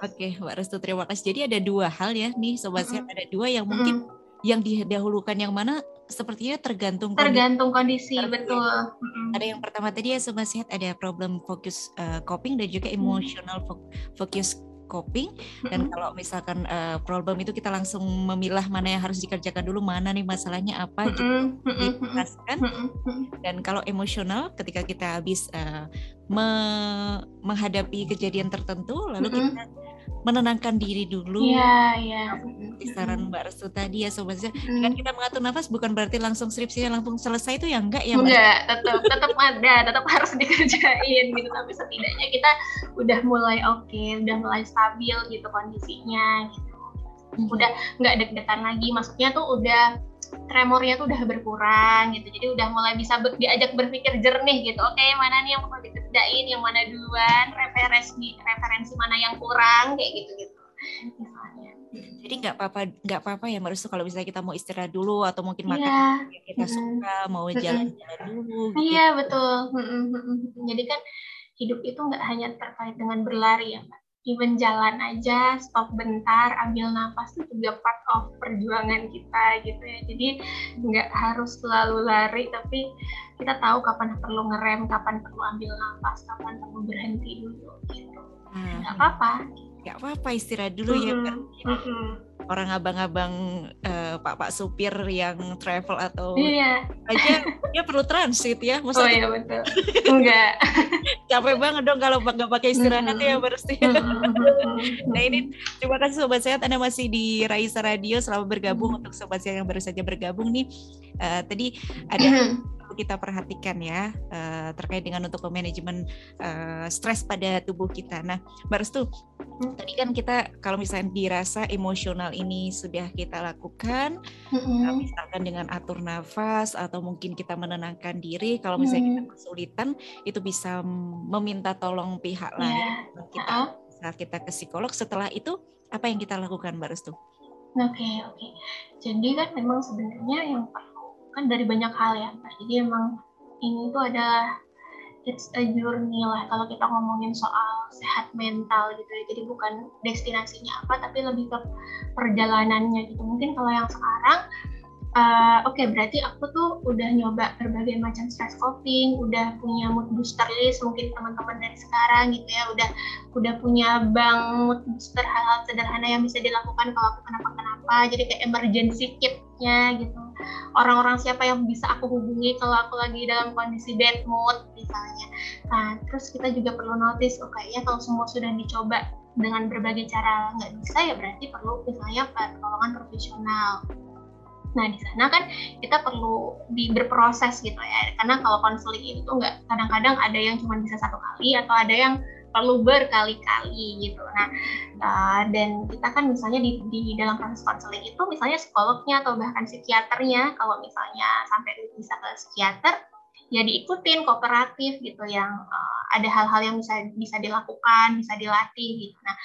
Oke, Mbak Restu terima kasih. Jadi ada dua hal ya nih sobat mm -hmm. ada dua yang mungkin mm -hmm. yang didahulukan yang mana sepertinya tergantung tergantung kondisi, kondisi betul. Mm-hmm. Ada yang pertama tadi ya sobat sehat ada problem fokus uh, coping dan juga emotional fo focus coping. Dan kalau misalkan uh, problem itu kita langsung memilah mana yang harus dikerjakan dulu mana nih masalahnya apa gitu. Dijelaskan. Dan kalau emosional ketika kita habis uh, me menghadapi kejadian tertentu lalu kita menenangkan diri dulu. Iya, iya. Saran Mbak Restu tadi ya sobat mm. dengan kita mengatur nafas bukan berarti langsung skripsinya langsung selesai itu ya enggak ya Mbak? Enggak, tetap tetap ada, tetap harus dikerjain gitu tapi setidaknya kita udah mulai oke, okay, udah mulai stabil gitu kondisinya gitu. Udah nggak deg-degan lagi, maksudnya tuh udah tremornya tuh udah berkurang gitu. Jadi udah mulai bisa be diajak berpikir jernih gitu. Oke okay, mana nih yang perlu dikerjain? Yang mana duluan? Referensi referensi mana yang kurang? Kayak gitu gitu misalnya. Jadi nggak apa-apa nggak apa-apa ya Mbak kalau misalnya kita mau istirahat dulu atau mungkin makan yeah. yang kita hmm. suka mau jalan-jalan dulu gitu. iya betul. Jadi kan hidup itu nggak hanya terkait dengan berlari ya Mbak even jalan aja stop bentar ambil nafas itu juga part of perjuangan kita gitu ya. Jadi nggak harus selalu lari tapi kita tahu kapan perlu ngerem kapan perlu ambil nafas kapan perlu berhenti dulu gitu. Hmm. nggak apa-apa. Nggak apa-apa istirahat dulu mm -hmm. ya kan orang abang-abang uh, pak-pak supir yang travel atau iya. aja dia perlu transit ya Masa oh iya betul. Enggak. Capek banget dong kalau nggak pakai istirahat mm -hmm. ya berarti nah ini terima kasih sobat sehat anda masih di Raisa Radio selamat bergabung untuk sobat sehat yang baru saja bergabung nih. Uh, tadi ada perlu kita perhatikan ya uh, terkait dengan untuk manajemen uh, stres pada tubuh kita. Nah, Mbak Restu, hmm. tadi kan kita kalau misalnya dirasa emosional ini sudah kita lakukan, hmm. uh, misalkan dengan atur nafas atau mungkin kita menenangkan diri. Kalau misalnya kita hmm. kesulitan, itu bisa meminta tolong pihak lain. Yeah. Kita uh -huh. kita ke psikolog. Setelah itu apa yang kita lakukan, Mbak Restu? Oke, okay, oke. Okay. Jadi kan memang sebenarnya yang kan dari banyak hal ya. Jadi emang ini tuh adalah it's a journey lah kalau kita ngomongin soal sehat mental gitu ya. Jadi bukan destinasinya apa tapi lebih ke perjalanannya gitu. Mungkin kalau yang sekarang uh, oke okay, berarti aku tuh udah nyoba berbagai macam stress coping, udah punya mood booster list mungkin teman-teman dari sekarang gitu ya, udah udah punya bank mood booster hal-hal sederhana yang bisa dilakukan kalau aku kenapa-kenapa, jadi kayak emergency kitnya gitu orang-orang siapa yang bisa aku hubungi kalau aku lagi dalam kondisi bad mood misalnya. Nah, terus kita juga perlu notice, oh kayaknya kalau semua sudah dicoba dengan berbagai cara nggak bisa ya berarti perlu misalnya pertolongan profesional. Nah di sana kan kita perlu di berproses gitu ya, karena kalau konseling itu nggak kadang-kadang ada yang cuma bisa satu kali atau ada yang perlu berkali-kali gitu. Nah, uh, dan kita kan misalnya di, di dalam proses konseling itu misalnya psikolognya atau bahkan psikiaternya kalau misalnya sampai bisa ke psikiater ya diikutin kooperatif gitu yang uh, ada hal-hal yang bisa bisa dilakukan, bisa dilatih gitu. Nah,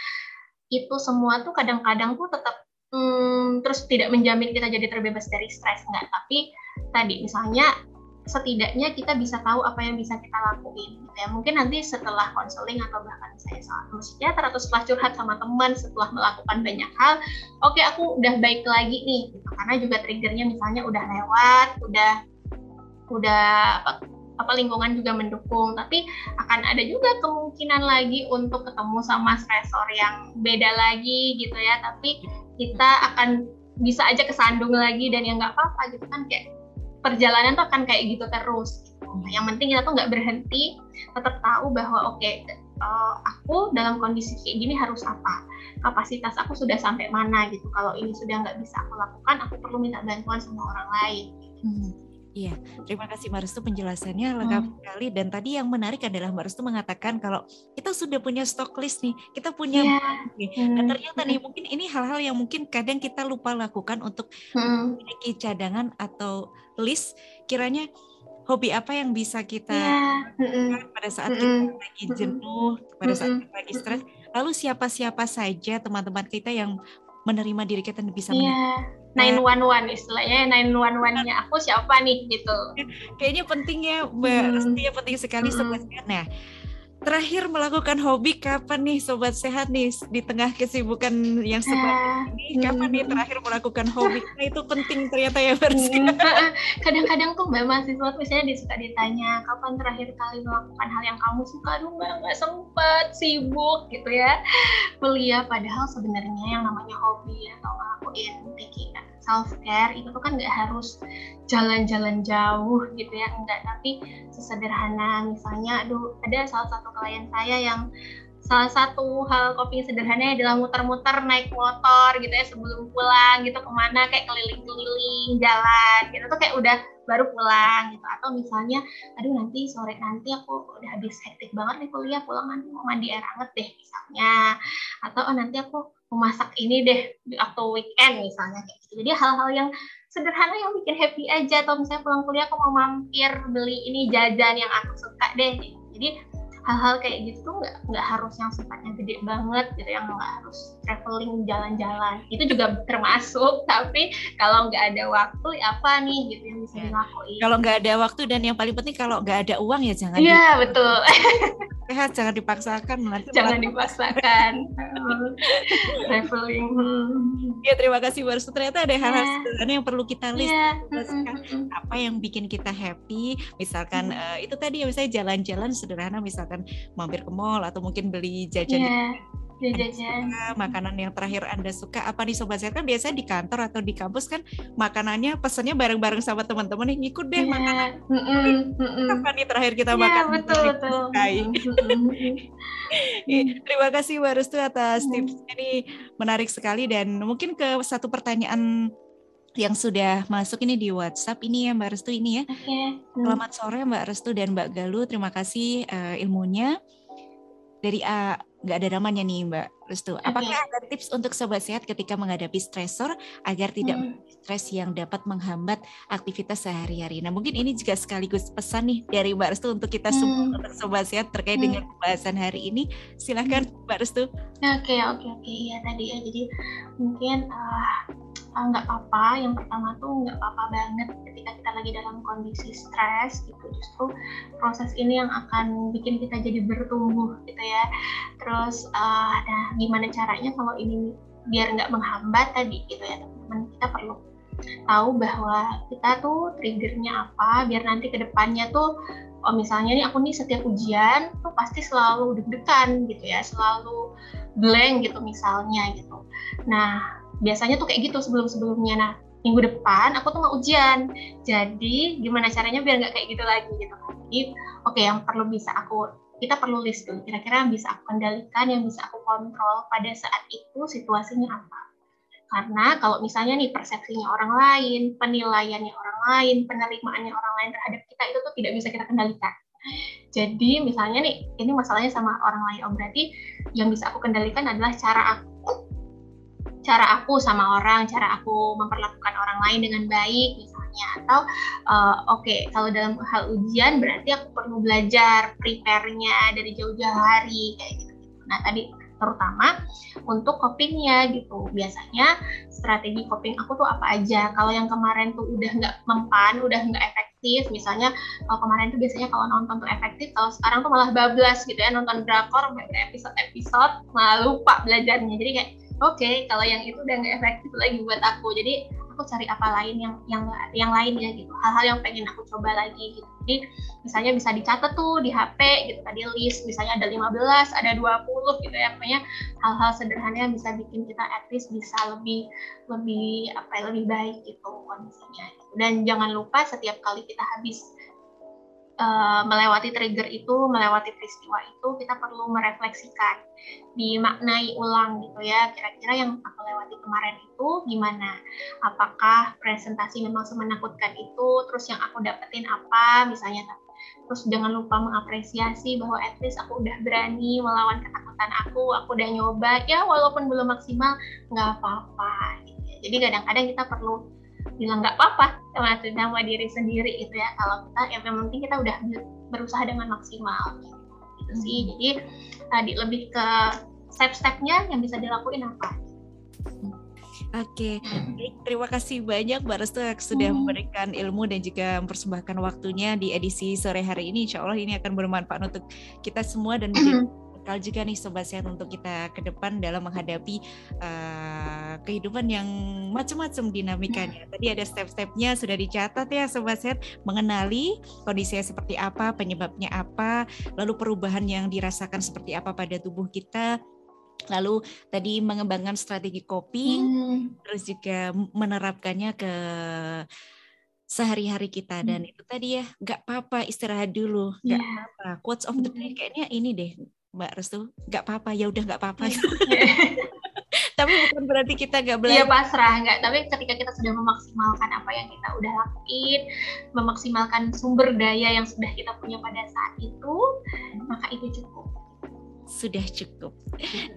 itu semua tuh kadang-kadang tuh tetap hmm, terus tidak menjamin kita jadi terbebas dari stres enggak, tapi tadi misalnya setidaknya kita bisa tahu apa yang bisa kita lakuin gitu ya. Mungkin nanti setelah konseling atau bahkan saya sama psikiater atau setelah curhat sama teman setelah melakukan banyak hal oke okay, aku udah baik lagi nih gitu. karena juga triggernya misalnya udah lewat udah udah apa, apa lingkungan juga mendukung. Tapi akan ada juga kemungkinan lagi untuk ketemu sama stresor yang beda lagi gitu ya. Tapi kita akan bisa aja kesandung lagi dan ya nggak apa-apa gitu kan. Kayak perjalanan tuh akan kayak gitu terus. Nah, yang penting kita tuh nggak berhenti, tetap tahu bahwa oke okay, uh, eh, aku dalam kondisi kayak gini harus apa, kapasitas aku sudah sampai mana gitu. Kalau ini sudah nggak bisa aku lakukan, aku perlu minta bantuan sama orang lain. Hmm. Iya, terima kasih Mbak Restu penjelasannya lengkap hmm. sekali dan tadi yang menarik adalah Mbak Restu mengatakan kalau kita sudah punya stock list nih, kita punya yeah. nih. Hmm. Dan ternyata nih mungkin ini hal-hal yang mungkin kadang kita lupa lakukan untuk hmm. memiliki cadangan atau list kiranya hobi apa yang bisa kita yeah. lakukan pada saat kita lagi jenuh, pada saat kita lagi stres. Lalu siapa-siapa saja teman-teman kita yang menerima diri kita bisa yeah. Nine one one istilahnya nine one one nya aku siapa nih gitu. Kayaknya penting ya Mbak hmm. Resti ya penting sekali hmm. sebenarnya. Nah, terakhir melakukan hobi kapan nih sobat sehat nih di tengah kesibukan yang seperti ini? Kapan nih terakhir melakukan hobi? Nah, itu penting ternyata ya Bersi kadang-kadang tuh mbak mahasiswa misalnya disuka ditanya kapan terakhir kali melakukan hal yang kamu suka? Aduh mbak nggak sempat sibuk gitu ya kuliah. Padahal sebenarnya yang namanya hobi atau ngelakuin taking self care itu tuh kan nggak harus jalan-jalan jauh gitu ya enggak tapi sesederhana. Misalnya aduh ada salah satu klien saya yang salah satu hal kopi sederhananya adalah muter-muter naik motor gitu ya sebelum pulang gitu ke mana kayak keliling-keliling jalan gitu tuh kayak udah baru pulang gitu. Atau misalnya aduh nanti sore nanti aku udah habis hektik banget nih kuliah pulang nanti mau mandi air hangat deh misalnya. Atau oh, nanti aku memasak ini deh waktu weekend misalnya kayak gitu. Jadi hal-hal yang sederhana yang bikin happy aja atau misalnya pulang kuliah aku mau mampir beli ini jajan yang aku suka deh jadi hal-hal kayak gitu tuh nggak nggak harus yang sifatnya gede banget gitu yang nggak harus traveling jalan-jalan. Itu juga termasuk tapi kalau nggak ada waktu ya apa nih gitu yang bisa ya. dilakuin? Kalau nggak ada waktu dan yang paling penting kalau nggak ada uang ya jangan iya betul. Sehat jangan dipaksakan nanti jangan dipaksakan. Traveling ya terima kasih baru ternyata ada hal-hal yeah. sederhana yang perlu kita list. Yeah. apa yang bikin kita happy? Misalkan mm. uh, itu tadi ya misalnya jalan-jalan sederhana misalkan misalkan mampir ke mall atau mungkin beli jajan yeah jajan. makanan yang terakhir anda suka. Apa nih sobat sehat? Kan biasanya di kantor atau di kampus kan makanannya pesannya bareng-bareng sama teman-teman nih ngikut deh yeah. makanan. mm -mm, mm -mm. apa nih terakhir kita yeah, makan? betul betul. terima kasih Warustu atas mm. tips ini menarik sekali dan mungkin ke satu pertanyaan yang sudah masuk ini di WhatsApp ini ya Mbak Restu ini ya. Okay. Selamat sore Mbak Restu dan Mbak Galuh. Terima kasih uh, ilmunya. Dari A nggak ada namanya nih Mbak Restu. Apakah okay. ada tips untuk sobat sehat ketika menghadapi stresor agar tidak hmm. stres yang dapat menghambat aktivitas sehari-hari? Nah mungkin ini juga sekaligus pesan nih dari Mbak Restu untuk kita hmm. semua untuk sobat sehat terkait hmm. dengan pembahasan hari ini. Silahkan hmm. Mbak Restu. Oke oke oke ya tadi ya jadi mungkin uh, nggak uh, apa-apa. Yang pertama tuh nggak apa-apa banget ketika kita lagi dalam kondisi stres gitu. Justru proses ini yang akan bikin kita jadi bertumbuh gitu ya. Terus uh, nah gimana caranya kalau ini biar nggak menghambat tadi gitu ya teman-teman? Kita perlu tahu bahwa kita tuh triggernya apa biar nanti ke depannya tuh oh misalnya nih aku nih setiap ujian tuh pasti selalu deg-degan gitu ya selalu blank gitu misalnya gitu. Nah biasanya tuh kayak gitu sebelum-sebelumnya. Nah minggu depan aku tuh mau ujian. Jadi gimana caranya biar nggak kayak gitu lagi gitu kan? Jadi oke okay, yang perlu bisa aku kita perlu list dulu kira-kira yang bisa aku kendalikan yang bisa aku kontrol pada saat itu situasinya apa? Karena kalau misalnya nih persepsinya orang lain penilaiannya orang lain penerimaannya orang lain terhadap kita itu tuh tidak bisa kita kendalikan. Jadi misalnya nih ini masalahnya sama orang lain. Oh berarti yang bisa aku kendalikan adalah cara aku cara aku sama orang, cara aku memperlakukan orang lain dengan baik misalnya atau uh, oke okay, kalau dalam hal ujian berarti aku perlu belajar prepare-nya dari jauh-jauh hari kayak gitu. Nah, tadi terutama untuk copingnya gitu. Biasanya strategi coping aku tuh apa aja? Kalau yang kemarin tuh udah nggak mempan, udah nggak efektif, misalnya kalau kemarin tuh biasanya kalau nonton tuh efektif, kalau sekarang tuh malah bablas gitu ya, nonton drakor episode-episode malah lupa belajarnya. Jadi kayak oke okay, kalau yang itu udah nggak efektif lagi buat aku. Jadi aku cari apa lain yang yang yang lain ya gitu. Hal-hal yang pengen aku coba lagi gitu. Jadi misalnya bisa dicatat tuh di HP gitu tadi list. Misalnya ada 15 ada 20 gitu ya. Pokoknya hal-hal sederhana yang bisa bikin kita at least bisa lebih lebih apa ya, lebih baik gitu kondisinya. Gitu. dan jangan lupa setiap kali kita habis uh, melewati trigger itu, melewati peristiwa itu, kita perlu merefleksikan, dimaknai ulang gitu ya. Kira-kira yang aku lewati kemarin itu gimana? Apakah presentasi memang semenakutkan itu? Terus yang aku dapetin apa? Misalnya terus jangan lupa mengapresiasi bahwa at least aku udah berani melawan ketakutan aku aku udah nyoba ya walaupun belum maksimal nggak apa-apa gitu ya. jadi kadang-kadang kita perlu bilang nggak apa-apa sama sama diri sendiri itu ya kalau kita yang penting kita udah berusaha dengan maksimal gitu sih hmm. jadi tadi lebih ke step-stepnya yang bisa dilakuin apa Oke, okay. terima kasih banyak Mbak Restu sudah hmm. memberikan ilmu dan juga mempersembahkan waktunya di edisi sore hari ini. Insya Allah ini akan bermanfaat untuk kita semua dan menjadi bekal juga nih sobat sehat untuk kita ke depan dalam menghadapi uh, kehidupan yang macam-macam dinamikanya. Tadi ada step-stepnya sudah dicatat ya sobat sehat mengenali kondisinya seperti apa, penyebabnya apa, lalu perubahan yang dirasakan seperti apa pada tubuh kita, lalu tadi mengembangkan strategi coping, hmm. terus juga menerapkannya ke sehari-hari kita dan hmm. itu tadi ya nggak apa-apa istirahat dulu nggak yeah. apa-apa quotes of the day hmm. kayaknya ini deh Mbak Restu nggak apa-apa ya udah nggak apa-apa. Iya. tapi bukan berarti kita nggak belajar iya pasrah nggak. Tapi ketika kita sudah memaksimalkan apa yang kita udah lakuin memaksimalkan sumber daya yang sudah kita punya pada saat itu maka itu cukup sudah cukup.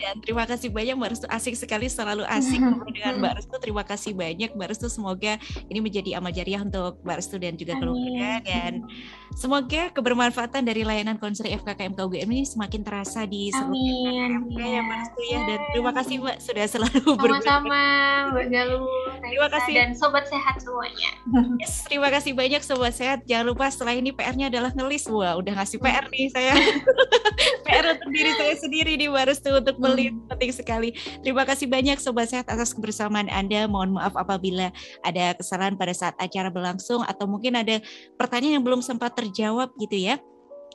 Dan terima kasih banyak Mbak Restu, asik sekali selalu asik dengan Mbak Restu. Terima kasih banyak Mbak Restu, semoga ini menjadi amal jariah untuk Mbak Restu dan juga keluarga dan semoga kebermanfaatan dari layanan konseling FKKM KUGM ini semakin terasa di seluruh Amin. ya Mbak Restu ya dan terima kasih Mbak sudah selalu berbagi. Sama-sama Mbak Galuh. Terima kasih dan sobat sehat semuanya. Yes, terima kasih banyak sobat sehat. Jangan lupa setelah ini PR-nya adalah ngelis. Wah, udah ngasih PR nih saya. PR untuk diri saya sendiri nih harus tuh untuk beli hmm. penting sekali. Terima kasih banyak sobat sehat atas kebersamaan Anda. Mohon maaf apabila ada kesalahan pada saat acara berlangsung atau mungkin ada pertanyaan yang belum sempat terjawab gitu ya.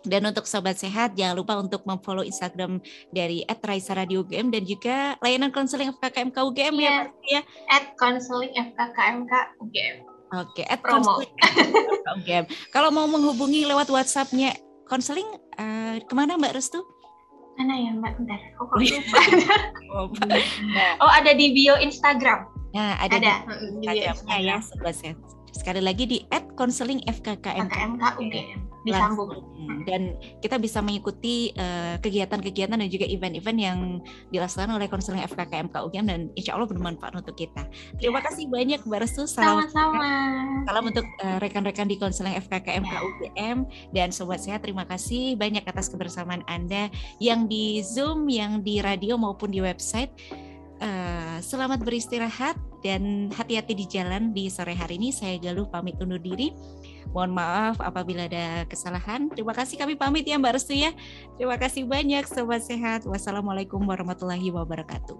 Dan untuk sobat sehat, jangan lupa untuk memfollow Instagram dari @raisa_radio_ugm dan juga layanan konseling FKKMK UGM yeah. ya, ya. @konseling FKKMK UGM. Oke, at promo. UGM. Kalau mau menghubungi lewat WhatsAppnya konseling uh, ke mana Mbak Restu? Mana ya Mbak? Bentar, oh, kok lupa. oh, oh, ada di bio Instagram. Nah, ada, ada. di Instagramnya ya, sehat. Sekali lagi di @konseling_fkkmk. FKKMK UGM disambung dan kita bisa mengikuti kegiatan kegiatan-kegiatan dan juga event-event yang dilaksanakan oleh konseling FKKM KUGM dan insya Allah bermanfaat untuk kita. Terima ya. kasih banyak Mbak Restu. Salam, Sama-sama. Salam untuk uh, rekan-rekan di konseling FKKM ya. KUGM dan sobat sehat. Terima kasih banyak atas kebersamaan Anda yang di Zoom, yang di radio maupun di website. Uh, selamat beristirahat dan hati-hati di jalan di sore hari ini. Saya Galuh pamit undur diri. Mohon maaf apabila ada kesalahan. Terima kasih kami pamit ya Mbak Restu ya. Terima kasih banyak Sobat Sehat. Wassalamualaikum warahmatullahi wabarakatuh.